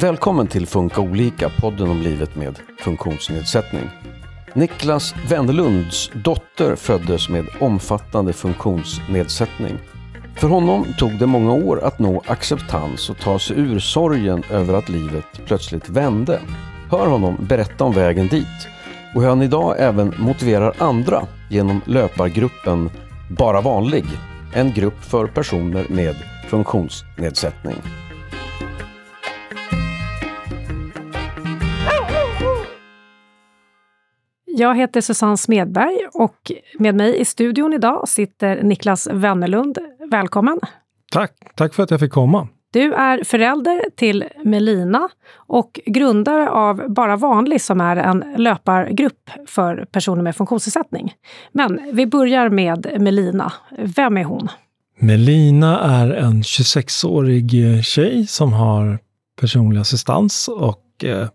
Välkommen till Funka olika, podden om livet med funktionsnedsättning. Niklas Wennerlunds dotter föddes med omfattande funktionsnedsättning. För honom tog det många år att nå acceptans och ta sig ur sorgen över att livet plötsligt vände. Hör honom berätta om vägen dit och hur han idag även motiverar andra genom löpargruppen Bara vanlig, en grupp för personer med funktionsnedsättning. Jag heter Susanne Smedberg och med mig i studion idag sitter Niklas Wennerlund. Välkommen! Tack! Tack för att jag fick komma. Du är förälder till Melina och grundare av Bara vanlig som är en löpargrupp för personer med funktionsnedsättning. Men vi börjar med Melina. Vem är hon? Melina är en 26-årig eh, tjej som har personlig assistans och eh,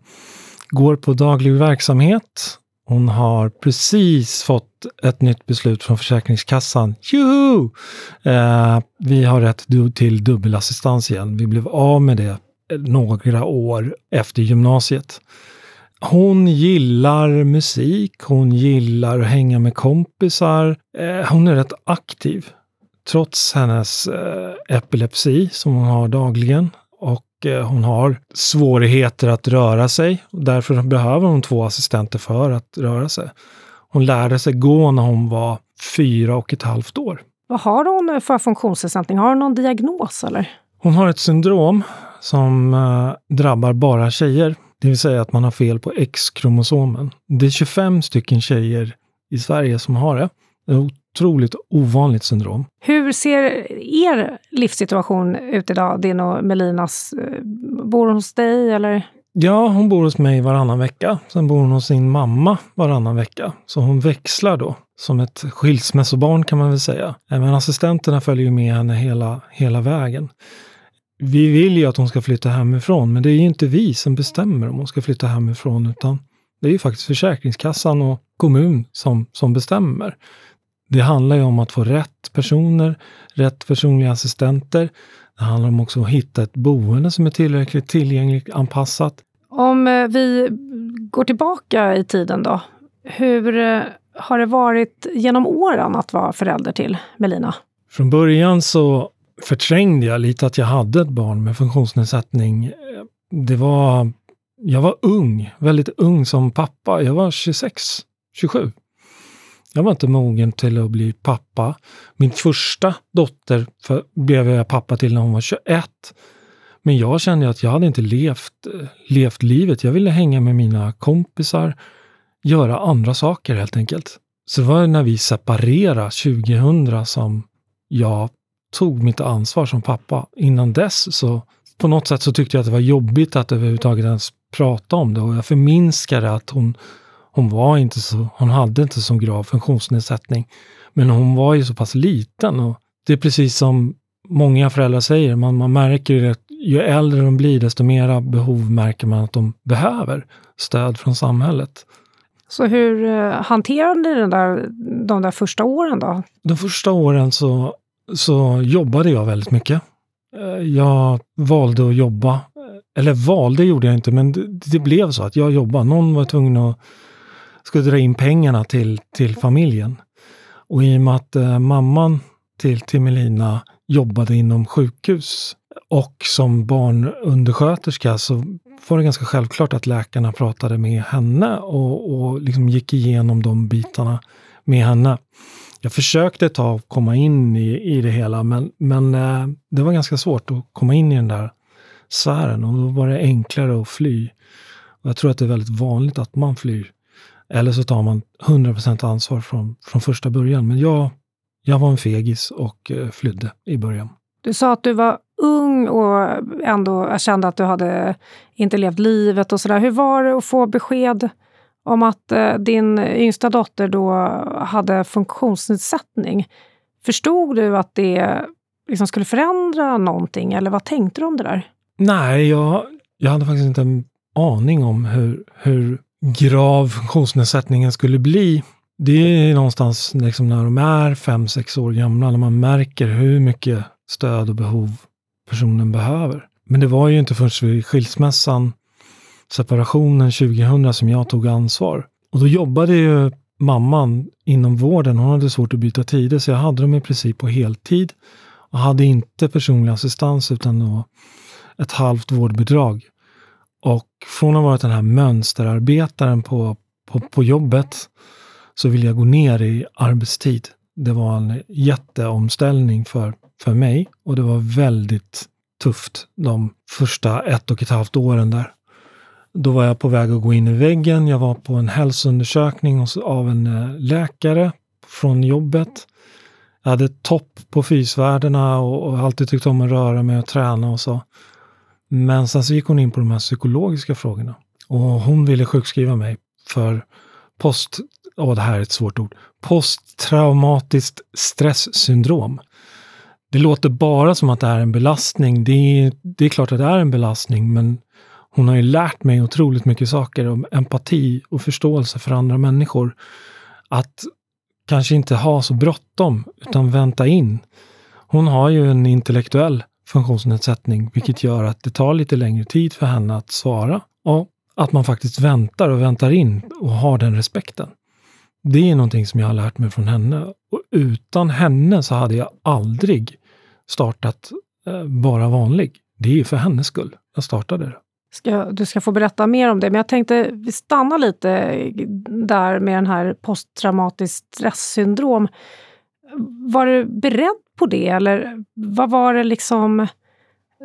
går på daglig verksamhet hon har precis fått ett nytt beslut från Försäkringskassan. Juhu! Eh, vi har rätt till dubbelassistans igen. Vi blev av med det några år efter gymnasiet. Hon gillar musik, hon gillar att hänga med kompisar. Eh, hon är rätt aktiv. Trots hennes eh, epilepsi som hon har dagligen och Eh, hon har svårigheter att röra sig. Och därför behöver hon två assistenter för att röra sig. Hon lärde sig gå när hon var fyra och ett halvt år. Vad har hon för funktionsnedsättning? Har hon någon diagnos eller? Hon har ett syndrom som äh, drabbar bara tjejer. Det vill säga att man har fel på X-kromosomen. Det är 25 stycken tjejer i Sverige som har det otroligt ovanligt syndrom. Hur ser er livssituation ut idag, din och Melinas? Bor hon hos dig eller? Ja, hon bor hos mig varannan vecka. Sen bor hon hos sin mamma varannan vecka. Så hon växlar då, som ett skilsmässobarn kan man väl säga. Men assistenterna följer med henne hela, hela vägen. Vi vill ju att hon ska flytta hemifrån, men det är ju inte vi som bestämmer om hon ska flytta hemifrån, utan det är ju faktiskt Försäkringskassan och kommun som, som bestämmer. Det handlar ju om att få rätt personer, rätt personliga assistenter. Det handlar om också att hitta ett boende som är tillräckligt tillgängligt anpassat. Om eh, vi går tillbaka i tiden då. Hur eh, har det varit genom åren att vara förälder till Melina? Från början så förträngde jag lite att jag hade ett barn med funktionsnedsättning. Det var, jag var ung, väldigt ung som pappa. Jag var 26, 27. Jag var inte mogen till att bli pappa. Min första dotter för, blev jag pappa till när hon var 21. Men jag kände att jag hade inte levt, levt livet. Jag ville hänga med mina kompisar, göra andra saker helt enkelt. Så det var när vi separerade 2000 som jag tog mitt ansvar som pappa. Innan dess så på något sätt så tyckte jag att det var jobbigt att överhuvudtaget ens prata om det och jag förminskade att hon hon var inte så, hon hade inte så grav funktionsnedsättning. Men hon var ju så pass liten och det är precis som många föräldrar säger, man, man märker att ju äldre de blir, desto mera behov märker man att de behöver stöd från samhället. Så hur uh, hanterade ni den där, de där första åren då? De första åren så, så jobbade jag väldigt mycket. Uh, jag valde att jobba, eller valde gjorde jag inte, men det, det blev så att jag jobbade. Någon var tvungen att skulle dra in pengarna till, till familjen. Och i och med att eh, mamman till, till Melina jobbade inom sjukhus och som barnundersköterska så var det ganska självklart att läkarna pratade med henne och, och liksom gick igenom de bitarna med henne. Jag försökte ett tag komma in i, i det hela, men, men eh, det var ganska svårt att komma in i den där sfären och då var det enklare att fly. Och jag tror att det är väldigt vanligt att man flyr eller så tar man 100% ansvar från, från första början. Men jag, jag var en fegis och eh, flydde i början. Du sa att du var ung och ändå kände att du hade inte levt livet och sådär. Hur var det att få besked om att eh, din yngsta dotter då hade funktionsnedsättning? Förstod du att det liksom skulle förändra någonting eller vad tänkte du om det där? Nej, jag, jag hade faktiskt inte en aning om hur, hur grav funktionsnedsättningen skulle bli. det är någonstans liksom när de är fem sex år gamla, när man märker hur mycket stöd och behov personen behöver. Men det var ju inte först vid skilsmässan, separationen 2000 som jag tog ansvar. Och då jobbade ju mamman inom vården. Hon hade svårt att byta tider, så jag hade dem i princip på heltid och hade inte personlig assistans utan då ett halvt vårdbidrag. Och från att ha varit den här mönsterarbetaren på, på, på jobbet så ville jag gå ner i arbetstid. Det var en jätteomställning för, för mig och det var väldigt tufft de första ett och ett halvt åren där. Då var jag på väg att gå in i väggen. Jag var på en hälsoundersökning av en eh, läkare från jobbet. Jag hade topp på fysvärdena och, och alltid tyckt om att röra mig och träna och så. Men sen så gick hon in på de här psykologiska frågorna. Och hon ville sjukskriva mig för post... Åh, oh, det här är ett svårt ord. Posttraumatiskt stresssyndrom. Det låter bara som att det är en belastning. Det är, det är klart att det är en belastning, men hon har ju lärt mig otroligt mycket saker om empati och förståelse för andra människor. Att kanske inte ha så bråttom, utan vänta in. Hon har ju en intellektuell funktionsnedsättning, vilket gör att det tar lite längre tid för henne att svara. Och att man faktiskt väntar och väntar in och har den respekten. Det är någonting som jag har lärt mig från henne. Och utan henne så hade jag aldrig startat eh, Bara vanlig. Det är för hennes skull jag startade det. Ska, du ska få berätta mer om det, men jag tänkte vi stannar lite där med den här posttraumatiskt stresssyndrom. Var du beredd på det eller vad var det liksom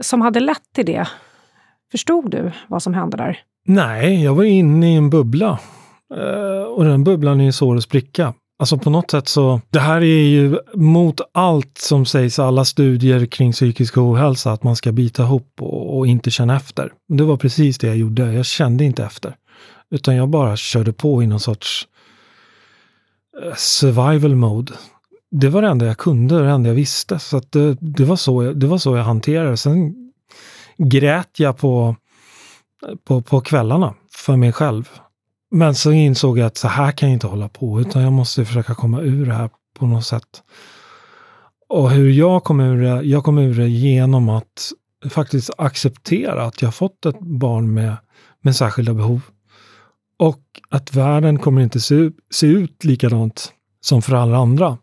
som hade lett till det? Förstod du vad som hände där? Nej, jag var inne i en bubbla. Eh, och den bubblan är svår att spricka. Alltså på något sätt så, det här är ju mot allt som sägs, alla studier kring psykisk ohälsa, att man ska bita ihop och, och, inte känna efter. Det var precis det jag gjorde. Jag kände inte efter. Utan jag bara körde på i någon sorts eh, survival mode. Det var det enda jag kunde, det enda jag visste. Så det, det, var så jag, det var så jag hanterade det. Sen grät jag på, på, på kvällarna för mig själv. Men så insåg jag att så här kan jag inte hålla på, utan jag måste försöka komma ur det här på något sätt. Och hur jag kom ur det, jag kom ur det genom att faktiskt acceptera att jag fått ett barn med, med särskilda behov. Och att världen kommer inte se, se ut likadant som för alla andra.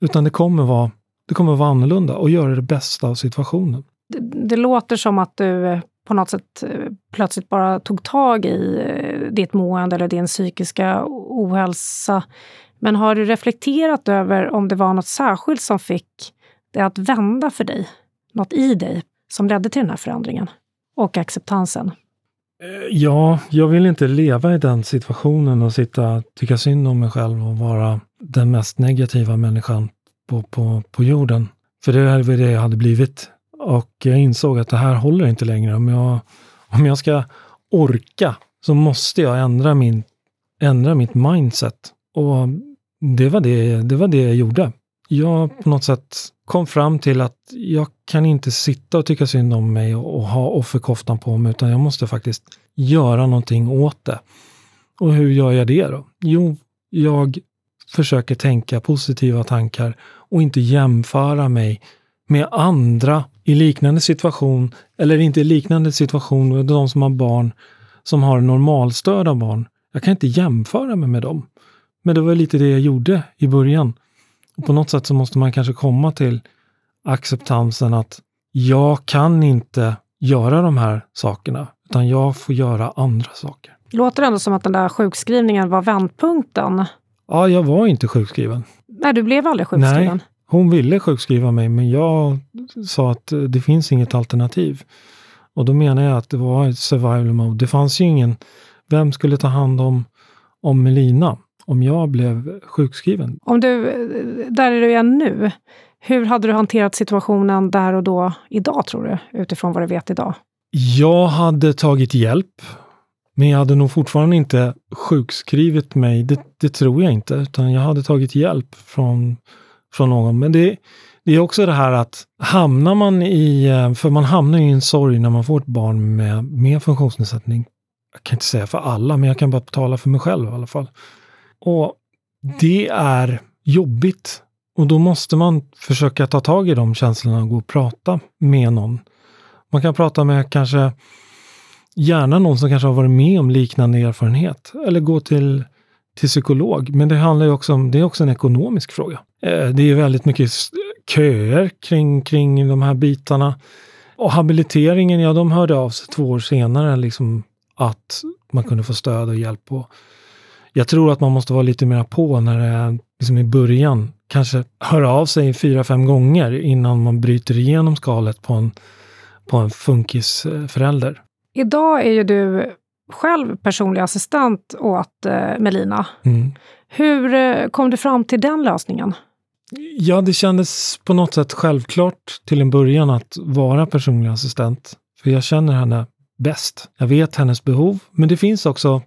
Utan det kommer vara, det kommer vara annorlunda och göra det bästa av situationen. Det, det låter som att du eh, på något sätt eh, plötsligt bara tog tag i eh, ditt mående eller din psykiska ohälsa. Men har du reflekterat över om det var något särskilt som fick det att vända för dig? Något i dig som ledde till den här förändringen och acceptansen? Eh, ja, jag vill inte leva i den situationen och sitta tycka synd om mig själv och vara den mest negativa människan på, på, på jorden. För det är det jag hade blivit och jag insåg att det här håller inte längre. Om jag, om jag ska orka så måste jag ändra, min, ändra mitt mindset. Och det var det, det var det jag gjorde. Jag på något sätt kom fram till att jag kan inte sitta och tycka synd om mig och, och ha offerkoftan på mig, utan jag måste faktiskt göra någonting åt det. Och hur gör jag det då? Jo, jag försöker tänka positiva tankar och inte jämföra mig med andra i liknande situation, eller inte i liknande situation, med de som har barn som har normalstörda barn. Jag kan inte jämföra mig med dem. Men det var lite det jag gjorde i början. Och på något sätt så måste man kanske komma till acceptansen att jag kan inte göra de här sakerna, utan jag får göra andra saker. Låter ändå som att den där sjukskrivningen var vändpunkten. Ja, jag var inte sjukskriven. Nej, du blev aldrig sjukskriven? Nej, hon ville sjukskriva mig, men jag sa att det finns inget alternativ. Och då menar jag att det var ett survival mode. Det fanns ju ingen, vem skulle ta hand om, om Melina om jag blev sjukskriven? Om du, där är du igen nu. Hur hade du hanterat situationen där och då idag, tror du? Utifrån vad du vet idag. Jag hade tagit hjälp. Men jag hade nog fortfarande inte sjukskrivit mig. Det, det tror jag inte. Utan jag hade tagit hjälp från från någon. Men det, det är också det här att hamnar man i, eh, för man hamnar i en sorg när man får ett barn med, med funktionsnedsättning. Jag kan inte säga för alla, men jag kan bara tala för mig själv i alla fall. Och det är jobbigt. Och då måste man försöka ta tag i de känslorna och gå och prata med någon. Man kan prata med kanske gärna någon som kanske har varit med om liknande erfarenhet. Eller gå till, till psykolog. Men det handlar ju också om, det är också en ekonomisk fråga. Eh, det är väldigt mycket köer kring, kring de här bitarna. Och habiliteringen, ja de hörde av sig två år senare liksom att man kunde få stöd och hjälp. Och jag tror att man måste vara lite mer på när det är liksom i början. Kanske höra av sig fyra, fem gånger innan man bryter igenom skalet på en, på en funkisförälder. Idag är ju du själv personlig assistent åt eh, Melina. Mm. Hur eh, kom du fram till den lösningen? Ja, det kändes på något sätt självklart till en början att vara personlig assistent. För jag känner henne bäst. Jag vet hennes behov, men det finns också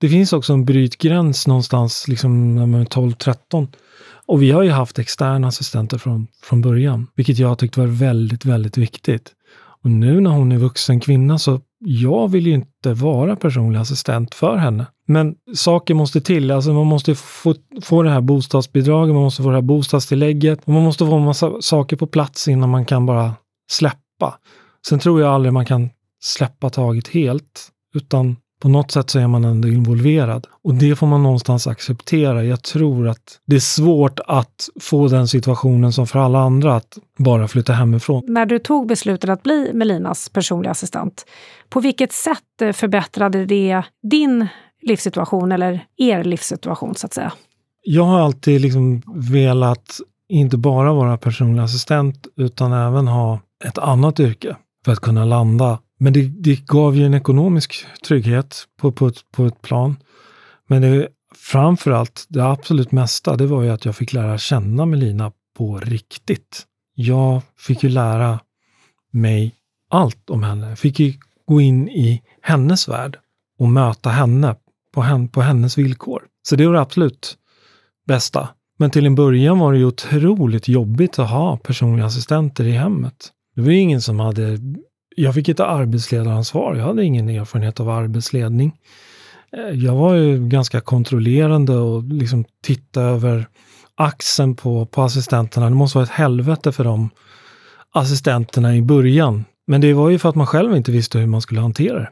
det finns också en brytgräns någonstans, liksom när man är 12-13. Och vi har ju haft externa assistenter från, från början, vilket jag tyckte var väldigt, väldigt viktigt. Och nu när hon är vuxen kvinna så jag vill ju inte vara personlig assistent för henne. Men saker måste till. Alltså man måste få, få det här bostadsbidraget, man måste få det här bostadstillägget. Och man måste få en massa saker på plats innan man kan bara släppa. Sen tror jag aldrig man kan släppa taget helt, utan på något sätt så är man ändå involverad. Och det får man någonstans acceptera. Jag tror att det är svårt att få den situationen som för alla andra, att bara flytta hemifrån. När du tog beslutet att bli Melinas personliga assistent, på vilket sätt eh, förbättrade det din livssituation eller er livssituation så att säga? Jag har alltid liksom velat inte bara vara personlig assistent utan även ha ett annat yrke för att kunna landa men det, det gav ju en ekonomisk trygghet på, på, ett, på ett plan. Men det, framför allt, det absolut mesta, det var ju att jag fick lära känna Melina på riktigt. Jag fick ju lära mig allt om henne. Jag fick ju gå in i hennes värld och möta henne på, henne, på hennes villkor. Så det var det absolut bästa. Men till en början var det ju otroligt jobbigt att ha personliga assistenter i hemmet. Det var ju ingen som hade jag fick ett arbetsledaransvar. Jag hade ingen erfarenhet av arbetsledning. Eh, jag var ju ganska kontrollerande och liksom titta över axeln på, på assistenterna. Det måste vara ett helvete för de assistenterna i början. Men det var ju för att man själv inte visste hur man skulle hantera det.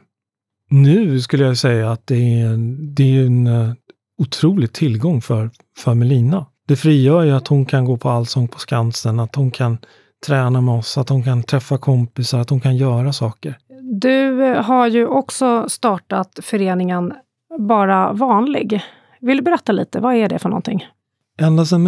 Nu skulle jag säga att det är, det är en eh, otrolig tillgång för, för Melina. Det frigör ju att hon kan gå på Allsång på Skansen, att hon kan träna med oss, att de kan träffa kompisar, att de kan göra saker. Du har ju också startat föreningen Bara vanlig. Vill du berätta lite, vad är det för någonting? Ända sedan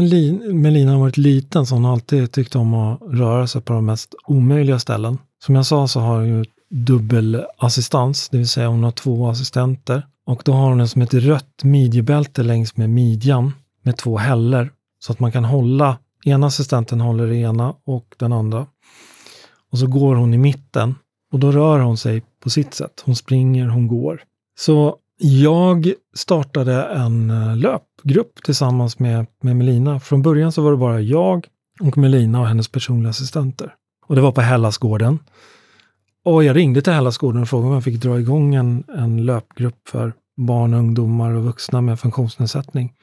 Melina har varit liten så har hon alltid tyckt om att röra sig på de mest omöjliga ställen. Som jag sa så har hon ju dubbelassistans, det vill säga hon har två assistenter. Och då har hon en som ett rött midjebälte längs med midjan med två häller. Så att man kan hålla Ena assistenten håller det ena och den andra. Och så går hon i mitten och då rör hon sig på sitt sätt. Hon springer, hon går. Så jag startade en eh, löpgrupp tillsammans med, med Melina. Från början så var det bara jag och Melina och hennes personliga assistenter. Och det var på Hellasgården. Och jag ringde till Hellasgården och frågade om jag fick dra igång en, en löpgrupp för barn, ungdomar och vuxna med funktionsnedsättning.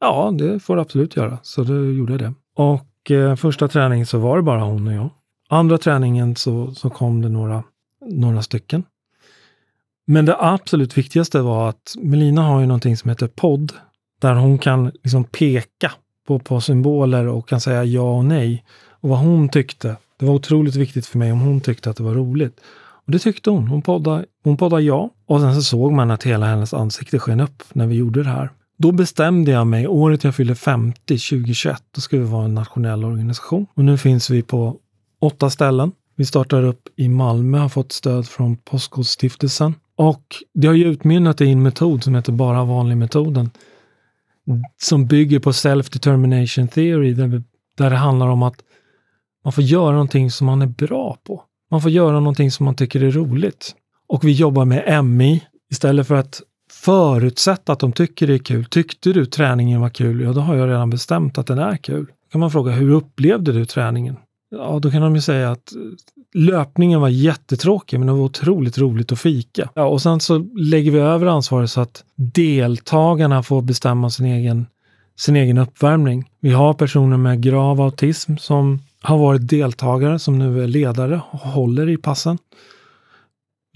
Ja, det får du absolut göra. Så då gjorde jag det. Och eh, första träningen så var det bara hon och jag. Andra träningen så, så kom det några, några stycken. Men det absolut viktigaste var att Melina har ju någonting som heter podd, där hon kan liksom peka på, på symboler och kan säga ja och nej. Och vad hon tyckte. Det var otroligt viktigt för mig om hon tyckte att det var roligt. Och det tyckte hon. Hon poddade, hon poddade ja. Och sen så såg man att hela hennes ansikte sken upp när vi gjorde det här. Då bestämde jag mig, året jag fyllde 50, 2021, då ska vi vara en nationell organisation. Och nu finns vi på åtta ställen. Vi startar upp i Malmö, har fått stöd från Postkodstiftelsen. Och det har ju utmynnat i en metod som heter Bara vanlig-metoden. Som bygger på self-determination theory, där, där det handlar om att man får göra någonting som man är bra på. Man får göra någonting som man tycker är roligt. Och vi jobbar med MI istället för att förutsätta att de tycker det är kul. Tyckte du träningen var kul? Ja, då har jag redan bestämt att den är kul. Då kan man fråga, hur upplevde du träningen? ja, då kan de ju säga att eh, löpningen var jättetråkig, men det var otroligt roligt att fika. Ja, och sen så lägger vi över ansvaret så att deltagarna får bestämma sin egen, sin egen uppvärmning. Vi har personer med grav autism som har varit deltagare, som nu är ledare och håller i passen.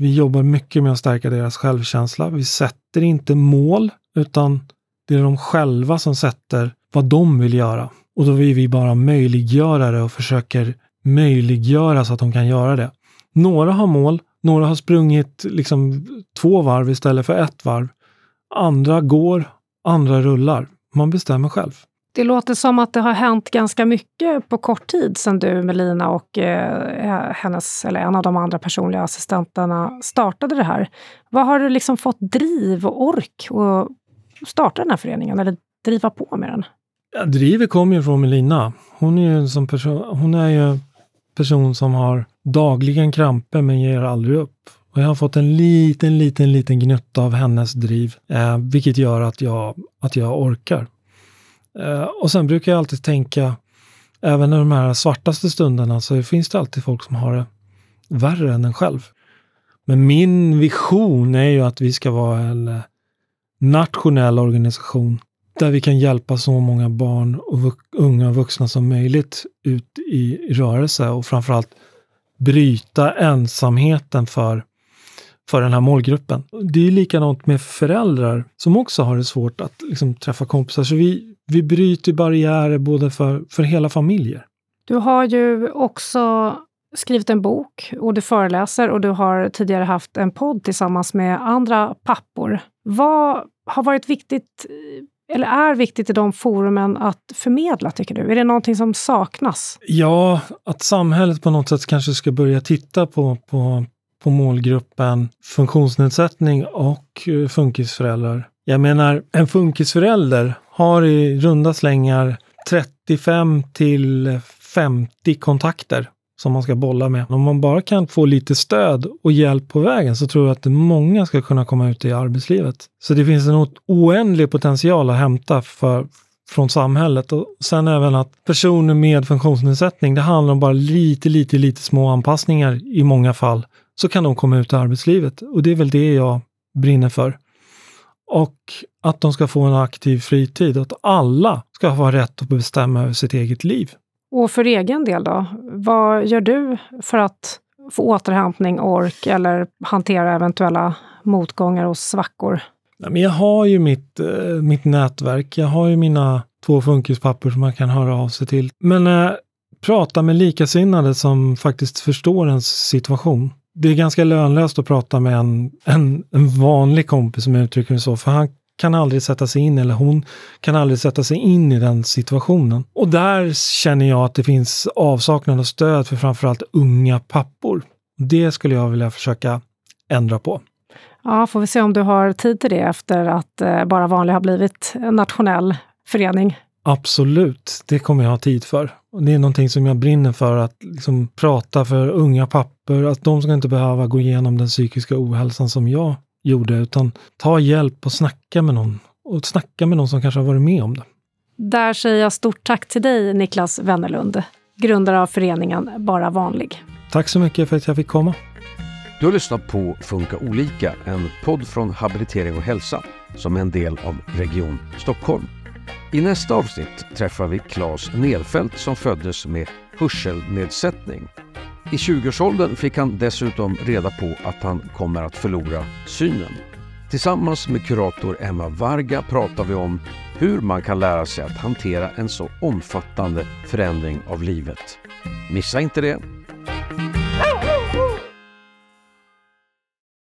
Vi jobbar mycket med att stärka deras självkänsla. Vi sätter inte mål, utan det är de själva som sätter vad de vill göra. Och då vill vi bara möjliggöra det och försöker möjliggöra så att de kan göra det. Några har mål, några har sprungit liksom två varv istället för ett varv. Andra går, andra rullar. Man bestämmer själv. Det låter som att det har hänt ganska mycket på kort tid sedan du, Melina och eh, eh, hennes, eller en av de andra personliga assistenterna startade det här. Vad har du liksom fått driv och ork att starta den här föreningen eller driva på med den? Ja, drivet kommer ju från Melina. Hon är ju en sån person, hon är ju person som har dagligen kramper men ger aldrig upp. Och jag har fått en liten, liten, liten gnutta av hennes driv, eh, vilket gör att jag, att jag orkar. Eh, och sen brukar jag alltid tänka, även i de här svartaste stunderna så finns det alltid folk som har det värre än en själv. Men min vision är ju att vi ska vara en eh, nationell organisation där vi kan hjälpa så många barn och unga och vuxna som möjligt ut i rörelse och framförallt bryta ensamheten för, för den här målgruppen. Det är likadant med föräldrar som också har det svårt att liksom, träffa kompisar. Så vi, vi bryter barriärer både för, för hela familjer. Du har ju också skrivit en bok och du föreläser och du har tidigare haft en podd tillsammans med andra pappor. Vad har varit viktigt eller är viktigt i de forumen att förmedla, tycker du? Är det någonting som saknas? Ja, att samhället på något sätt kanske ska börja titta på, på, på målgruppen funktionsnedsättning och eh, funkisföräldrar. Jag menar, en funkisförälder har i runda slängar 35 till 50 kontakter som man ska bolla med. Om man bara kan få lite stöd och hjälp på vägen så tror jag att många ska kunna komma ut i arbetslivet. Så det finns en oändlig potential att hämta för, från samhället och sen även att personer med funktionsnedsättning, det handlar om bara lite, lite, lite små anpassningar i många fall, så kan de komma ut i arbetslivet och det är väl det jag brinner för. Och att de ska få en aktiv fritid, att alla ska ha rätt att bestämma över sitt eget liv. Och för egen del då? Vad gör du för att få återhämtning, ork eller hantera eventuella motgångar och svackor? jag har ju mitt, eh, mitt nätverk. Jag har ju mina två funkispappor som man kan höra av sig till. Men eh, prata med likasinnade som faktiskt förstår ens situation. Det är ganska lönlöst att prata med en, en, en vanlig kompis som uttrycker det så, för han kan aldrig sätta sig in, eller hon kan aldrig sätta sig in i den situationen. Och där känner jag att det finns avsaknad av stöd för framförallt unga pappor. Det skulle jag vilja försöka ändra på. Ja, får vi se om du har tid till det efter att eh, Bara vanlig har blivit en nationell förening. Absolut, det kommer jag ha tid för. Och det är någonting som jag brinner för, att liksom prata för unga pappor, att de ska inte behöva gå igenom den psykiska ohälsan som jag gjorde, utan ta hjälp och snacka med någon. Och snacka med någon som kanske har varit med om det. Där säger jag stort tack till dig, Niklas Wennerlund, grundare av föreningen Bara Vanlig. Tack så mycket för att jag fick komma. Du har lyssnat på Funka olika, en podd från Habilitering och hälsa som är en del av Region Stockholm. I nästa avsnitt träffar vi Claes Nelfelt som föddes med hörselnedsättning i 20-årsåldern fick han dessutom reda på att han kommer att förlora synen. Tillsammans med kurator Emma Varga pratar vi om hur man kan lära sig att hantera en så omfattande förändring av livet. Missa inte det!